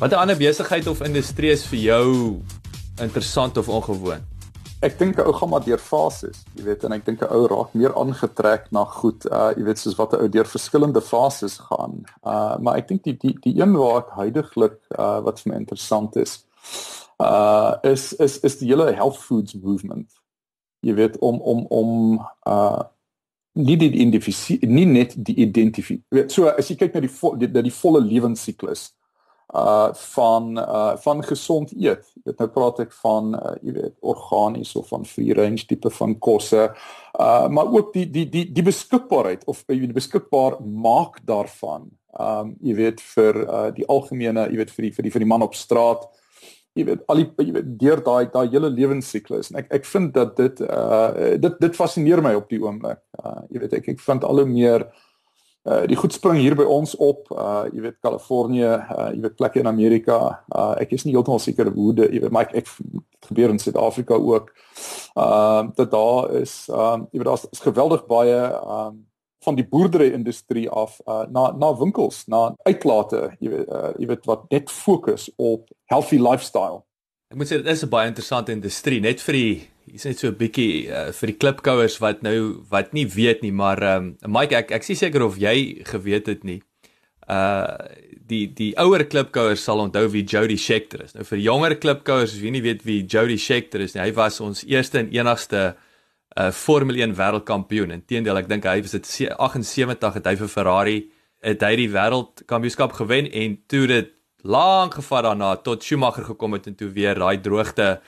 Watter ander besigheid of industrie is vir jou interessant of ongewoon? Ek dink 'n ou gaan maar deur fases, jy weet, en ek dink 'n ou raak meer aangetrek na goed, uh jy weet, soos wat 'n ou deur verskillende fases gaan. Uh maar ek dink die die die een waar ek heidaglik uh wat vir my interessant is, uh is is is die hele health foods movement. Jy weet om om om uh nie die identifisie nie net die identifie. So as jy kyk na die vo, die, die volle lewensiklus uh van uh van gesond eet. Dit nou praat ek van uh jy weet organies of van free range tipe van kosse. Uh maar ook die die die die beskikbaarheid of jy weet beskikbaar maak daarvan. Um jy weet vir uh die algemene, jy weet vir die vir die vir die man op straat. Jy weet al die jy weet deur daai daai hele lewensiklus en ek ek vind dat dit uh dit dit fascineer my op die oomblik. Uh jy weet ek ek vind al hoe meer Uh die goed spring hier by ons op. Uh jy weet Kalifornië, uh jy weet plekke in Amerika. Uh ek is nie heeltemal seker hoe dit jy weet maar ek, ek gebeur in Suid-Afrika ook. Ehm uh, dat daar is ehm um, jy weet daar's is geweldig baie ehm um, van die boerdery industrie af uh na na winkels, na uitlate, jy weet uh, jy weet wat net fokus op healthy lifestyle. Ek moet sê dit is 'n baie interessante industrie net vir die hier's net so 'n bietjie uh, vir die klipkouers wat nou wat nie weet nie, maar ehm um, Mike ek ek is seker of jy geweet het nie. Uh die die ouer klipkouers sal onthou wie Jody Scheckter is. Nou vir jonger klipkouers wie nie weet wie Jody Scheckter is nie, hy was ons eerste en enigste uh Formule 1 wêreldkampioen. Inteendeel, ek dink hy was dit 78 het hy vir Ferrari het hy die wêreldkampioenskap gewen en toe dit lank gevat daarna tot Schumacher gekom het en toe weer daai droogte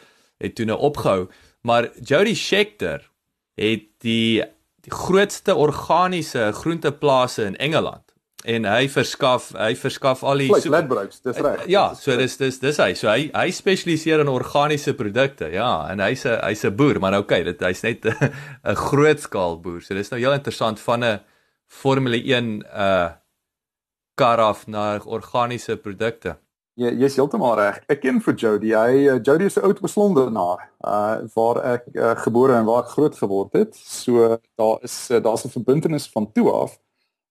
het toe nou opgehou. Maar Jody Scheckter het die die grootste organiese groenteplase in Engeland en hy verskaf hy verskaf al die Ladbrokes, dis reg. Ja, so dis dis dis hy. So hy hy spesialiseer in organiese produkte. Ja, en hy's 'n hy's 'n boer, maar okay, dit hy's net 'n groot skaal boer. So dis nou heel interessant van 'n Formule 1 uh kar af na organiese produkte. Ja, jy's heeltemal reg. Ek ken vir Jody. Hy uh, Jody is 'n oud beslondenaar. Uh waar ek uh, gebore en waar ek groot geword het. So daar is uh, daar's 'n verbintenis van toe af.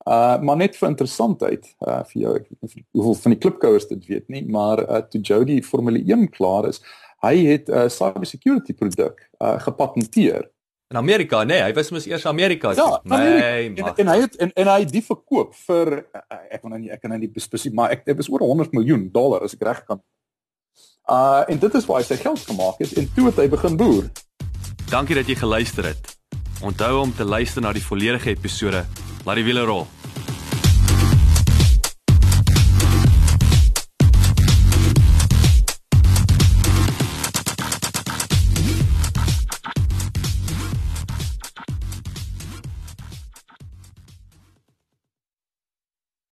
Uh maar net vir interessantheid uh vir jou ek weet nie hoeveel van die klipkouers dit weet nie, maar uh toe Jody Formule 1 klaar is, hy het 'n uh, cyber security produk uh gepatenteer. In Amerika, nee, hy was mos eers Amerika. Ja, nee, en, en hy het en, en hy het die verkoop vir ek kan nou nie ek kan nou nie spesifiek, maar ek dit was oor 100 miljoen dollar as ek reg kan. Uh en dit is waar hy sy geld gemaak het en toe het hy begin boer. Dankie dat jy geluister het. Onthou om te luister na die volledige episode. Laat die wiele rol.